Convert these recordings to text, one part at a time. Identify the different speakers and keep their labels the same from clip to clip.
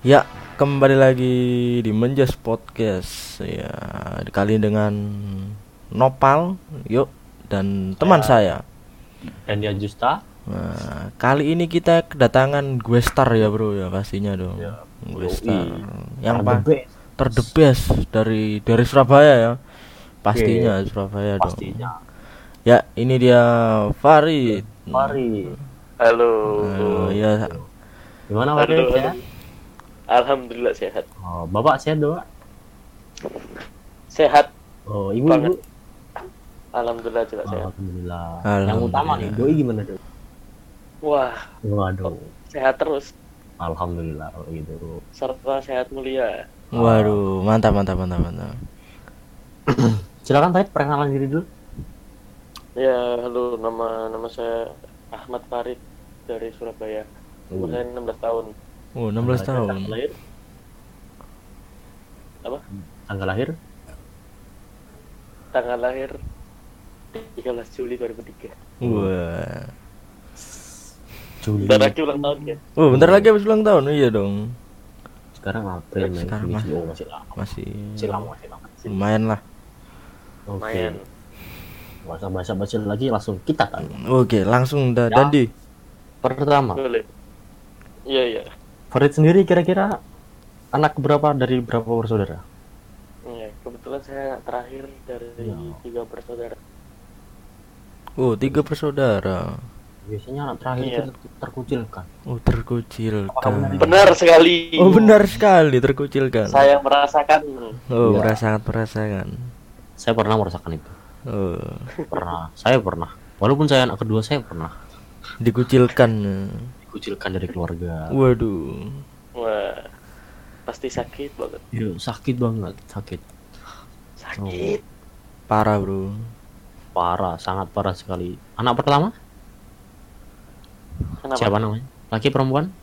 Speaker 1: Ya, kembali lagi di Menjas Podcast. Ya, kali ini dengan Nopal, yuk, dan teman saya.
Speaker 2: Dan dia Justa
Speaker 1: Nah, kali ini kita kedatangan gue star ya bro ya pastinya dong.
Speaker 2: Ya.
Speaker 1: Gue
Speaker 2: Yoi.
Speaker 1: star. Yang
Speaker 2: Are the
Speaker 1: pa-
Speaker 2: best.
Speaker 1: terdebes dari dari Surabaya ya. Pastinya Surabaya dong.
Speaker 2: pastinya
Speaker 1: Ya, ini dia Farid.
Speaker 2: Mari
Speaker 3: Halo.
Speaker 1: Oh, ya.
Speaker 2: gimana
Speaker 3: Halo,
Speaker 2: Farid
Speaker 3: halo.
Speaker 2: ya
Speaker 3: Alhamdulillah sehat.
Speaker 2: oh, bapak sehat doa
Speaker 3: Sehat.
Speaker 2: oh ibu
Speaker 3: Banget.
Speaker 2: ibu
Speaker 3: Alhamdulillah juga sehat.
Speaker 2: alhamdulillah yang
Speaker 1: Alhamdulillah.
Speaker 2: utama nih doi gimana doi
Speaker 3: Wah,
Speaker 2: waduh
Speaker 3: sehat terus.
Speaker 2: alhamdulillah kalau gitu
Speaker 3: Serta sehat mulia.
Speaker 1: Waduh, mantap mantap mantap mantap.
Speaker 2: silakan Farid perkenalan diri dulu
Speaker 3: Ya, halo. Nama nama saya Ahmad Farid dari Surabaya. Umur saya 16 tahun.
Speaker 1: Oh, 16 tahun.
Speaker 2: tanggal lahir
Speaker 3: Apa?
Speaker 2: tanggal lahir
Speaker 3: Tanggal lahir 13 Juli 2003.
Speaker 1: Wah.
Speaker 2: Juli
Speaker 3: Bentar lagi ulang tahun ya.
Speaker 1: Oh, bentar lagi habis ulang tahun. Iya dong.
Speaker 2: sekarang April Mei
Speaker 1: Sekarang
Speaker 2: Juli. oh masih lama
Speaker 1: Masih
Speaker 2: masih lama masih lama
Speaker 1: lumayan lah.
Speaker 2: oke
Speaker 3: Main.
Speaker 2: nggak usah bahasa lagi langsung kita tanya
Speaker 1: Oke, langsung da
Speaker 2: Ya.
Speaker 1: Dandi.
Speaker 2: pertama
Speaker 3: Boleh. Iya, iya.
Speaker 2: Farid sendiri kira-kira anak berapa dari berapa bersaudara
Speaker 3: Iya, kebetulan saya terakhir dari
Speaker 2: Ya.
Speaker 3: tiga bersaudara.
Speaker 1: Oh, tiga bersaudara.
Speaker 2: biasanya anak terakhir
Speaker 3: Iya.
Speaker 2: terkucilkan
Speaker 1: Oh, terkucilkan.
Speaker 3: Benar sekali.
Speaker 1: Oh, benar sekali terkucilkan.
Speaker 3: Saya merasakan.
Speaker 1: Oh,
Speaker 2: Iya.
Speaker 1: merasakan merasakan.
Speaker 2: saya pernah merasakan itu
Speaker 1: Oh,
Speaker 2: pernah saya pernah walaupun saya anak kedua saya pernah
Speaker 1: dikucilkan.
Speaker 2: Dikucilkan dari keluarga
Speaker 1: Waduh.
Speaker 3: Wah, pasti sakit banget.
Speaker 2: Iya, sakit banget sakit
Speaker 3: Sakit.
Speaker 1: Parah, Bro.
Speaker 2: parah sangat parah sekali anak pertama
Speaker 3: Kenapa?
Speaker 2: siapa namanya laki perempuan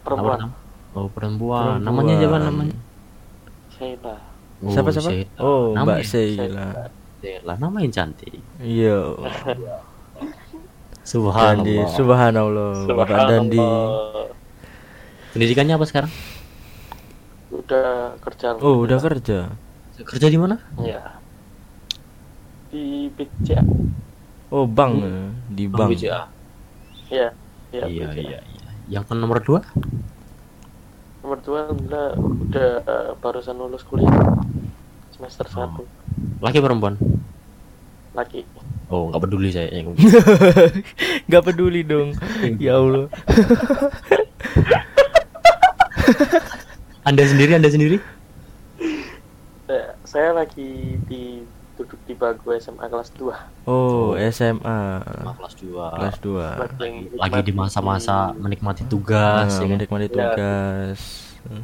Speaker 3: Perempuan.
Speaker 2: oh perempuan,
Speaker 1: Perempuan.
Speaker 2: namanya siapa namanya
Speaker 3: Saya
Speaker 2: oh,
Speaker 1: Siapa siapa?
Speaker 2: Sheila.
Speaker 1: Oh, Mbak
Speaker 2: namanya
Speaker 1: Sheila.
Speaker 2: Sheila nama yang cantik
Speaker 1: Iya. Dandi,
Speaker 2: subhanallah
Speaker 1: subhanallah. Bapak Dandi.
Speaker 3: Subhanallah.
Speaker 2: pendidikannya apa sekarang
Speaker 3: Udah kerja.
Speaker 1: Oh, udah kerja.
Speaker 2: kerja di mana
Speaker 3: Ya. Di BCA.
Speaker 1: Oh, bank. Di bank.
Speaker 2: BCA.
Speaker 3: Ya. Ya,
Speaker 2: iya
Speaker 3: BCA.
Speaker 2: iya iya yang ke nomor dua
Speaker 3: Nomor dua alhamdulillah udah eh, barusan lulus kuliah. Semester
Speaker 2: Oh.
Speaker 3: satu
Speaker 2: laki perempuan
Speaker 3: lagi.
Speaker 2: Oh nggak peduli saya yang
Speaker 1: Gak peduli dong. ya Allah.
Speaker 2: anda sendiri anda sendiri
Speaker 3: Eh, Saya lagi di duduk di bangku SMA kelas 2.
Speaker 1: Oh, SMA.
Speaker 2: Kelas dua
Speaker 1: Kelas 2.
Speaker 2: lagi di masa-masa menikmati tugas
Speaker 1: Nah,
Speaker 2: ya kan?
Speaker 1: menikmati
Speaker 3: Ya.
Speaker 1: tugas.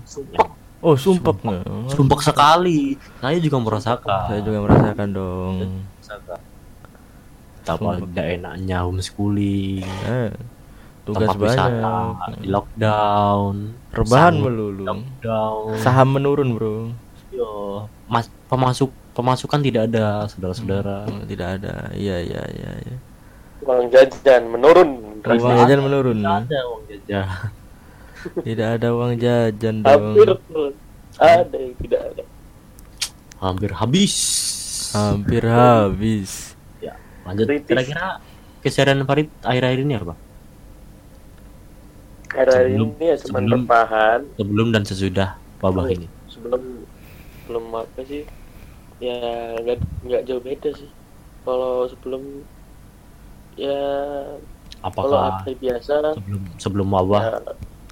Speaker 3: Sumpah.
Speaker 1: Oh, sumpah nggak?
Speaker 2: sumpah sekali saya juga merasakan
Speaker 1: Saya juga merasakan dong.
Speaker 2: merasakan betapa tidak enaknya homeschooling
Speaker 1: Eh, tugas
Speaker 2: tempat wisata
Speaker 1: banyak.
Speaker 2: di lockdown
Speaker 1: Rebahan melulu.
Speaker 2: lockdown
Speaker 1: Saham menurun, Bro.
Speaker 2: Yo, mas pemasuk pemasukan tidak ada saudara-saudara
Speaker 1: Oh, Tidak ada. Iya, iya, iya, iya.
Speaker 3: Uang jajan menurun.
Speaker 1: Uang jajan menurun.
Speaker 2: tidak ada uang jajan
Speaker 1: Tidak ada uang jajan
Speaker 3: Hampir
Speaker 1: dong.
Speaker 3: turun. Ada yang tidak ada.
Speaker 2: hampir habis
Speaker 1: Hampir habis.
Speaker 2: Lanjut.
Speaker 3: Kritis.
Speaker 2: kira-kira keseharian Farid akhir-akhir ini apa?
Speaker 3: Era
Speaker 2: Sebelum-
Speaker 3: ini ya cuma
Speaker 2: sebelum- sebelum dan sesudah wabah ini.
Speaker 3: sebelum belum apa sih? Ya nggak nggak jauh beda sih. Kalau sebelum ya kalau
Speaker 2: apakah
Speaker 3: hari biasa?
Speaker 2: sebelum sebelum wabah
Speaker 3: ya,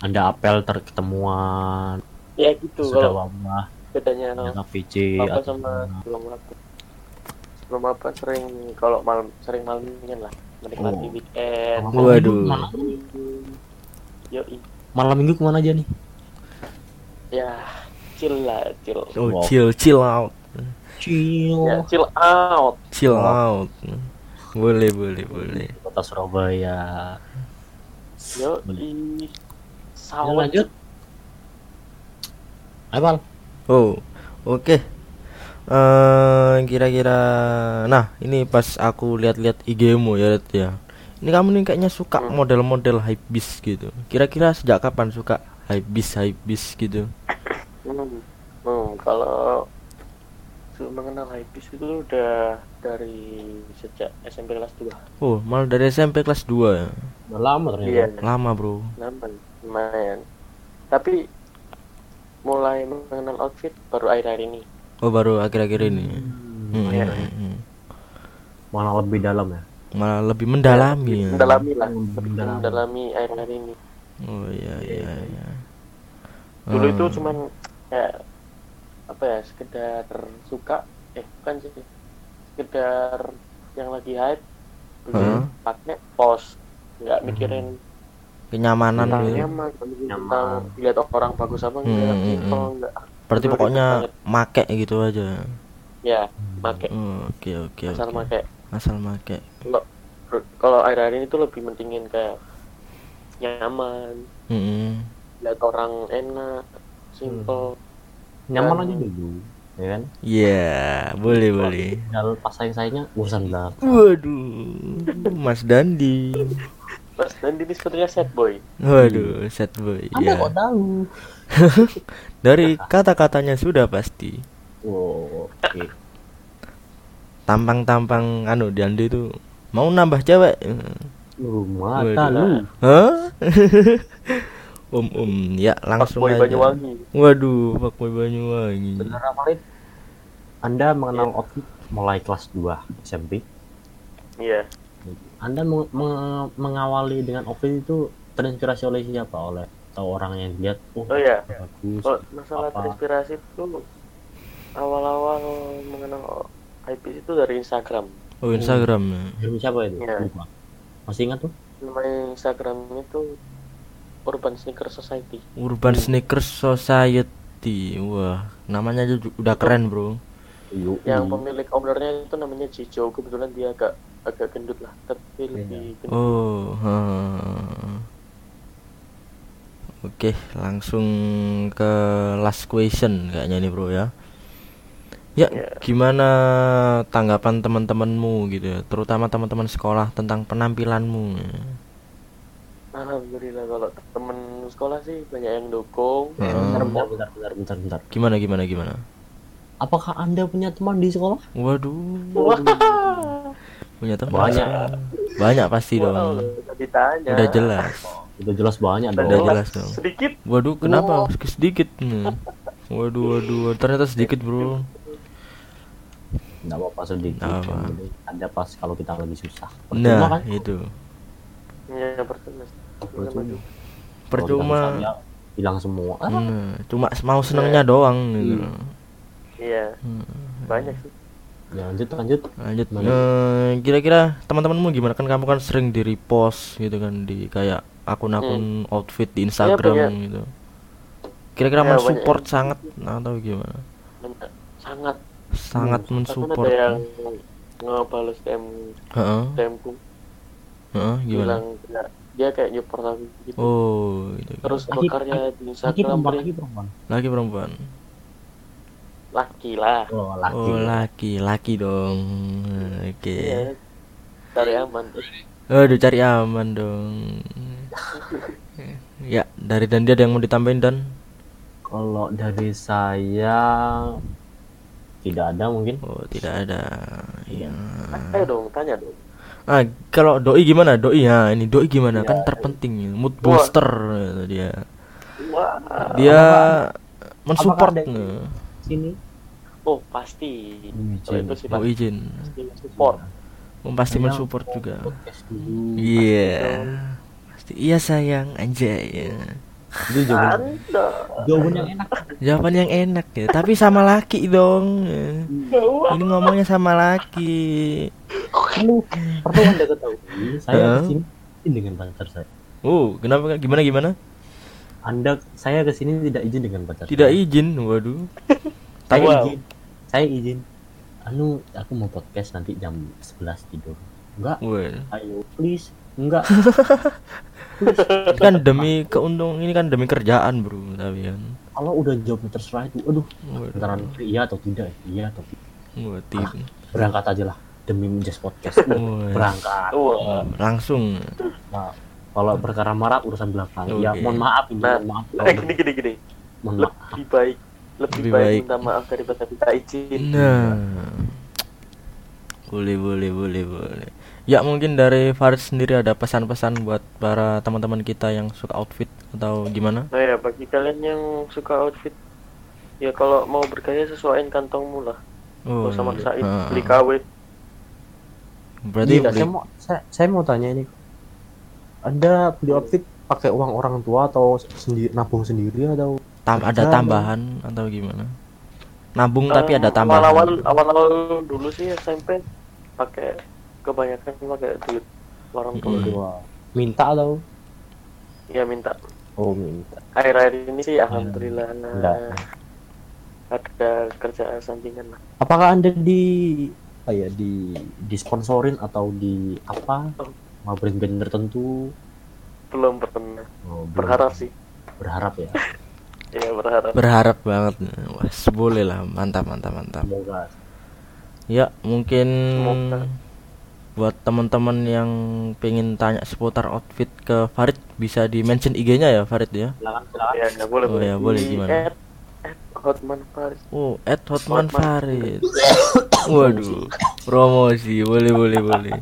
Speaker 2: anda apel terketemuan
Speaker 3: ya gitu.
Speaker 2: sudah
Speaker 3: kalau
Speaker 2: wabah
Speaker 3: bedanya
Speaker 2: VC
Speaker 3: apa
Speaker 2: atau
Speaker 3: sama sebelum apa apa sering kalau malam sering malamnya lah menikmati
Speaker 2: Oh.
Speaker 3: weekend
Speaker 2: Malam
Speaker 1: Waduh.
Speaker 3: yo
Speaker 2: malam minggu ke mana aja nih
Speaker 3: ya chill lah chill
Speaker 1: Oh,
Speaker 2: Wow.
Speaker 1: chill, chill out.
Speaker 2: chill
Speaker 3: ya chill out
Speaker 1: Chill
Speaker 2: Wow.
Speaker 1: out. Boleh, boleh, boleh.
Speaker 2: kota Surabaya
Speaker 3: yo
Speaker 2: Boleh.
Speaker 3: i
Speaker 2: Ayo,
Speaker 3: sawah
Speaker 2: lanjut Ayo
Speaker 1: Oh, oke. Eh, kira-kira nah ini pas aku lihat-lihat IG-mu ya Red, ya ini kamu nih kayaknya suka
Speaker 3: Hmm.
Speaker 1: model-model hypebeast gitu kira-kira sejak kapan suka hype bis hype bis gitu
Speaker 3: Hmm. Hmm, kalau mengenal Hypebeast itu udah dari sejak SMP kelas 2
Speaker 1: oh malah dari SMP kelas 2 ya
Speaker 2: Udah lama
Speaker 3: Iya,
Speaker 2: ternyata.
Speaker 1: lama bro
Speaker 3: lama lumayan. Tapi mulai mengenal outfit baru akhir-akhir ini.
Speaker 1: Oh baru akhir-akhir ini Hmm,
Speaker 3: iya.
Speaker 1: hmm, hmm.
Speaker 2: Malah lebih dalam ya.
Speaker 1: malah lebih mendalami ya.
Speaker 3: Mendalami lah,
Speaker 2: Hmm,
Speaker 3: lebih
Speaker 2: mendalami.
Speaker 3: mendalami akhir-akhir ini.
Speaker 1: oh iya iya iya
Speaker 3: Dulu itu
Speaker 1: Hmm.
Speaker 3: cuman kayak apa ya, sekedar suka, eh bukan sih, sekedar yang lagi hype, beli,
Speaker 1: Heeh.
Speaker 3: pakai post, nggak mikirin
Speaker 1: kenyamanan
Speaker 3: tentang
Speaker 1: gitu.
Speaker 3: nyaman,
Speaker 2: Nyaman.
Speaker 3: lihat orang bagus apa
Speaker 1: Hmm,
Speaker 3: enggak,
Speaker 1: hmm,
Speaker 3: simple
Speaker 1: hmm.
Speaker 3: enggak.
Speaker 1: Berarti
Speaker 3: Dulu
Speaker 1: pokoknya
Speaker 3: banget.
Speaker 1: make gitu aja
Speaker 3: ya, make,
Speaker 1: Oh, oke oke
Speaker 3: asal
Speaker 1: oke
Speaker 3: make.
Speaker 1: asal make
Speaker 3: Kalau kalau akhir-akhir ini tuh lebih mentingin kayak nyaman,
Speaker 1: Mm-mm.
Speaker 3: lihat orang enak, simple.
Speaker 2: Nyaman
Speaker 3: Dan-
Speaker 2: aja dulu, ya kan?
Speaker 1: Iya, boleh boleh.
Speaker 2: Tinggal pas sayang-sayangnya urusan belakang.
Speaker 1: Waduh, Mas Dandi.
Speaker 3: Mas dan ini sebenarnya sad boy.
Speaker 1: Waduh, sad boy.
Speaker 2: Anda
Speaker 1: Ya.
Speaker 2: kok tahu?
Speaker 1: Dari kata-katanya sudah pasti.
Speaker 2: Oh, oke.
Speaker 1: Tampang-tampang anu Dandi itu mau nambah cewek.
Speaker 2: Lu mata
Speaker 1: Waduh.
Speaker 2: lu.
Speaker 1: Hah? om om, ya langsung
Speaker 3: boy
Speaker 1: aja.
Speaker 3: Banyuwangi.
Speaker 1: Waduh, Pak Boy Banyuwangi.
Speaker 2: Benar Farid? Anda mengenal outfit mulai kelas 2 SMP.
Speaker 3: Iya.
Speaker 2: Anda meng- meng- mengawali dengan outfit itu terinspirasi oleh siapa? Oleh atau orang yang lihat oh,
Speaker 3: Oh iya.
Speaker 2: bagus.
Speaker 3: Kalau masalah
Speaker 2: Apa?
Speaker 3: terinspirasi itu awal-awal mengenal IP itu dari Instagram.
Speaker 1: Oh, Instagram.
Speaker 2: Dari siapa itu? Lupa. Masih ingat tuh?
Speaker 3: Nama Instagramnya itu Urban Sneaker Society.
Speaker 1: Urban Sneakers Society. Wah, namanya aja udah keren, Bro.
Speaker 3: Yang pemilik ownernya itu namanya Jijo. Kebetulan dia agak agak gendut lah, tapi lebih gendut.
Speaker 1: Oh, ha. Oke, langsung ke last question kayaknya nih bro ya. Ya,
Speaker 3: Ya.
Speaker 1: gimana tanggapan teman-temanmu gitu ya, terutama teman-teman sekolah tentang penampilanmu?
Speaker 3: Alhamdulillah kalau temen sekolah sih banyak yang dukung.
Speaker 1: Hmm.
Speaker 2: Bentar, bentar, bentar, bentar, bentar, bentar.
Speaker 1: Gimana gimana gimana?
Speaker 2: Apakah Anda punya teman di sekolah?
Speaker 1: Waduh,
Speaker 3: Wah,
Speaker 1: punya teman.
Speaker 2: Banyak.
Speaker 1: Banyak pasti
Speaker 3: wow,
Speaker 1: dong.
Speaker 3: udah ditanya.
Speaker 1: Udah jelas.
Speaker 2: Udah jelas banyak
Speaker 3: Udah
Speaker 1: Udah
Speaker 2: dong.
Speaker 1: jelas dong.
Speaker 3: Sedikit.
Speaker 1: Waduh, kenapa?
Speaker 3: Wah.
Speaker 1: Sedikit. Hmm. Waduh, waduh, ternyata sedikit bro.
Speaker 2: Nggak apa-apa sedikit.
Speaker 1: Apa.
Speaker 2: Ada pas kalau kita lagi susah. Percuma
Speaker 1: Nah,
Speaker 2: kan?
Speaker 1: itu.
Speaker 3: Ya, percuma.
Speaker 2: Percuma. Hilang semua. Ah,
Speaker 1: Nah, cuma mau senengnya doang gitu.
Speaker 3: Iya,
Speaker 1: Hmm.
Speaker 3: banyak sih.
Speaker 2: Ya, lanjut, lanjut.
Speaker 1: Lanjut.
Speaker 2: Gimana?
Speaker 1: Eh, kira-kira teman-temanmu gimana kan kamu kan sering di repost gitu kan di kayak akun-akun outfit di Instagram
Speaker 3: punya.
Speaker 1: gitu. Kira-kira
Speaker 3: Ya,
Speaker 1: mensupport
Speaker 3: banyak.
Speaker 1: sangat atau gimana?
Speaker 3: Sangat.
Speaker 1: Sangat
Speaker 3: Bahkan
Speaker 1: mensupport.
Speaker 3: ada yang ngebales DM
Speaker 1: Heeh.
Speaker 3: DMku
Speaker 1: Heeh, gimana?
Speaker 3: bilang ya, dia kayak nyupport aku gitu.
Speaker 1: Oh, gitu.
Speaker 3: Terus
Speaker 2: Lagi-
Speaker 3: berkarya di
Speaker 2: Lagi
Speaker 3: Instagram
Speaker 2: perempuan,
Speaker 3: lagi
Speaker 2: lagi perempuan.
Speaker 1: Laki perempuan.
Speaker 3: Laki lah.
Speaker 2: Oh, laki.
Speaker 1: Oh, laki, laki dong. Oke.
Speaker 3: Iya. Cari aman.
Speaker 1: Aduh, cari aman dong. ya, dari dan dia ada yang mau ditambahin dan
Speaker 2: Kalau dari saya tidak ada mungkin.
Speaker 1: oh tidak ada. Ya.
Speaker 3: Ayo dong, tanya dong.
Speaker 1: Ah, kalau doi gimana? Doi ya, ini doi gimana? Kan terpenting mood booster gitu dia.
Speaker 3: Wah.
Speaker 1: Dia mensupport.
Speaker 2: Sini.
Speaker 3: Oh, pasti.
Speaker 2: Izin.
Speaker 3: Kalau itu sih
Speaker 1: Oh,
Speaker 3: pasti
Speaker 1: izin.
Speaker 3: support.
Speaker 1: Oh, pasti mensupport juga. Iya. Pasti iya sayang anjay ya.
Speaker 2: Itu jawaban,
Speaker 3: Anda.
Speaker 2: jawaban yang enak.
Speaker 1: Jawaban yang enak ya, tapi sama laki dong. ya. Ini ngomongnya sama laki.
Speaker 2: Perlu, perlu anda ketahui. Saya
Speaker 1: ke
Speaker 2: sini dengan pacar saya.
Speaker 1: Oh, kenapa gimana gimana?
Speaker 2: Anda, saya ke sini tidak izin dengan pacar.
Speaker 1: Tidak
Speaker 2: saya.
Speaker 1: izin, waduh.
Speaker 2: Izin. Saya izin. Anu, aku mau podcast nanti jam 11 tidur. Enggak, ayo please. Enggak.
Speaker 1: Ini kan demi keuntung ini kan demi kerjaan, Bro, tapi kan.
Speaker 2: Kalau udah jawabnya terserah itu, aduh,
Speaker 1: Waduh.
Speaker 2: beneran iya atau tidak, iya atau tidak.
Speaker 1: Wah, ti-
Speaker 2: Berangkat aja lah demi menjas podcast. Berangkat.
Speaker 1: Langsung.
Speaker 2: Nah, Kalau perkara marah urusan belakang. Ya mohon maaf ini,
Speaker 3: Nah,
Speaker 2: mohon maaf.
Speaker 3: eh gini gini gini
Speaker 2: mohon maaf.
Speaker 3: lebih baik lebih,
Speaker 1: Lebih
Speaker 3: baik,
Speaker 1: baik.
Speaker 3: minta maaf daripada minta izin
Speaker 1: Nah, boleh boleh boleh boleh. Ya mungkin dari Farid sendiri ada pesan-pesan buat para teman-teman kita yang suka outfit atau gimana?
Speaker 3: nah ya bagi kalian yang suka outfit ya kalau mau bergaya sesuaiin kantongmu lah
Speaker 1: Oh,
Speaker 3: Gak usah maksain
Speaker 1: ah.
Speaker 3: beli KW
Speaker 1: Berarti
Speaker 2: Iya,
Speaker 1: beli-
Speaker 2: saya mau saya, saya mau tanya ini. Anda beli outfit pakai uang orang tua atau sendiri nabung sendiri atau
Speaker 1: tam ada
Speaker 2: Kerja,
Speaker 1: tambahan atau gimana? Nabung tapi ada
Speaker 3: Em,
Speaker 1: tambahan.
Speaker 3: awal-awal awal-awal dulu sih SMP pakai kebanyakan pakai duit orang tua
Speaker 1: Mm.
Speaker 2: tua? Minta atau?
Speaker 3: ya minta
Speaker 2: Oh, minta.
Speaker 3: akhir-akhir ini sih alhamdulillah
Speaker 2: Enggak.
Speaker 3: ada kerjaan sampingan lah
Speaker 2: Apakah Anda di apa ya di disponsorin atau di apa? Mau brand-brand tertentu?
Speaker 3: belum pernah
Speaker 2: Oh, belum.
Speaker 3: berharap sih
Speaker 2: berharap ya.
Speaker 3: ya berharap
Speaker 1: Berharap banget. Wah, boleh lah. Mantap mantap mantap.
Speaker 2: Semoga.
Speaker 1: Ya, mungkin
Speaker 3: Semoga.
Speaker 1: buat teman-teman yang pengen tanya seputar outfit ke Farid bisa di mention IG-nya ya Farid ya.
Speaker 2: Silakan, silakan.
Speaker 3: ya nggak boleh
Speaker 1: Oh, ya, boleh, gimana?
Speaker 3: at- at Hotman Faris
Speaker 1: Oh, at Hotman
Speaker 3: Hotman.
Speaker 1: Farid. Waduh, promosi boleh boleh boleh.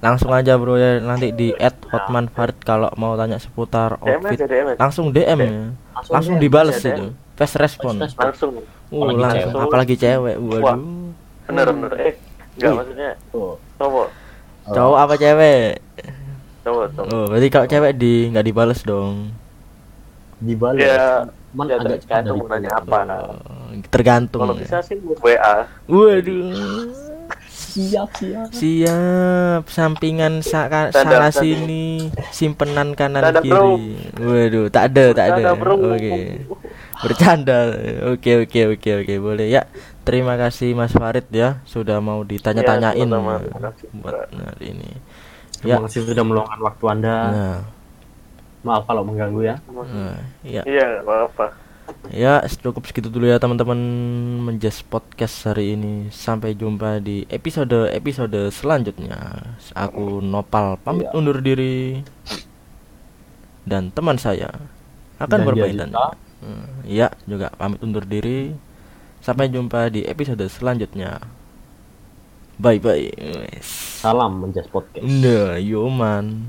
Speaker 1: Langsung aja bro ya nanti di at Hotman Farid kalau mau tanya seputar
Speaker 3: DM
Speaker 1: outfit
Speaker 3: aja DM aja
Speaker 1: langsung DM ya. Langsung
Speaker 2: DM,
Speaker 1: dibales
Speaker 3: ya,
Speaker 1: itu. Fast respon.
Speaker 3: Langsung
Speaker 1: Oh,
Speaker 2: Apalagi
Speaker 1: langsung
Speaker 3: cewek.
Speaker 1: apalagi cewek. Waduh.
Speaker 3: bener bener eh nggak
Speaker 2: Wih.
Speaker 3: maksudnya
Speaker 2: Tuh.
Speaker 3: cowok
Speaker 1: Cowok apa cewek?
Speaker 3: cowok cowok
Speaker 1: Oh, berarti kalau cewek di nggak dibales dong.
Speaker 2: Dibales.
Speaker 3: ya
Speaker 2: Cuman
Speaker 3: ya
Speaker 2: agak
Speaker 3: tergantung nanya
Speaker 2: dibales.
Speaker 3: apa
Speaker 1: Oh, tergantung.
Speaker 3: kalau
Speaker 1: ya.
Speaker 3: bisa sih WA
Speaker 1: Waduh.
Speaker 2: Siap, siap.
Speaker 1: Siap, sampingan sa
Speaker 3: tanda.
Speaker 1: sini, simpenan kanan
Speaker 3: Tanda, bro.
Speaker 1: kiri. Waduh, tak ada, tak ada.
Speaker 3: Bercanda.
Speaker 1: Oke. Bercanda. Oke, oke, oke, oke, boleh ya. Terima kasih Mas Farid ya sudah mau ditanya-tanyain
Speaker 3: Ya, sama-sama. Terima kasih,
Speaker 1: buat hari ini.
Speaker 2: Terima
Speaker 1: Ya.
Speaker 2: kasih sudah meluangkan waktu Anda.
Speaker 1: Nah,
Speaker 2: Maaf kalau mengganggu ya.
Speaker 1: nah, ya.
Speaker 3: iya nggak apa-apa
Speaker 1: Ya, cukup segitu dulu ya teman-teman menjas podcast hari ini. Sampai jumpa di episode-episode selanjutnya. Aku Nopal pamit
Speaker 2: Iya.
Speaker 1: undur diri. Dan teman saya akan
Speaker 2: Dan
Speaker 1: berpamitan.
Speaker 2: Diajita.
Speaker 1: Hmm, Ya, juga pamit undur diri. Sampai jumpa di episode selanjutnya. Bye bye.
Speaker 2: Salam menjas podcast.
Speaker 1: Nah, yo man.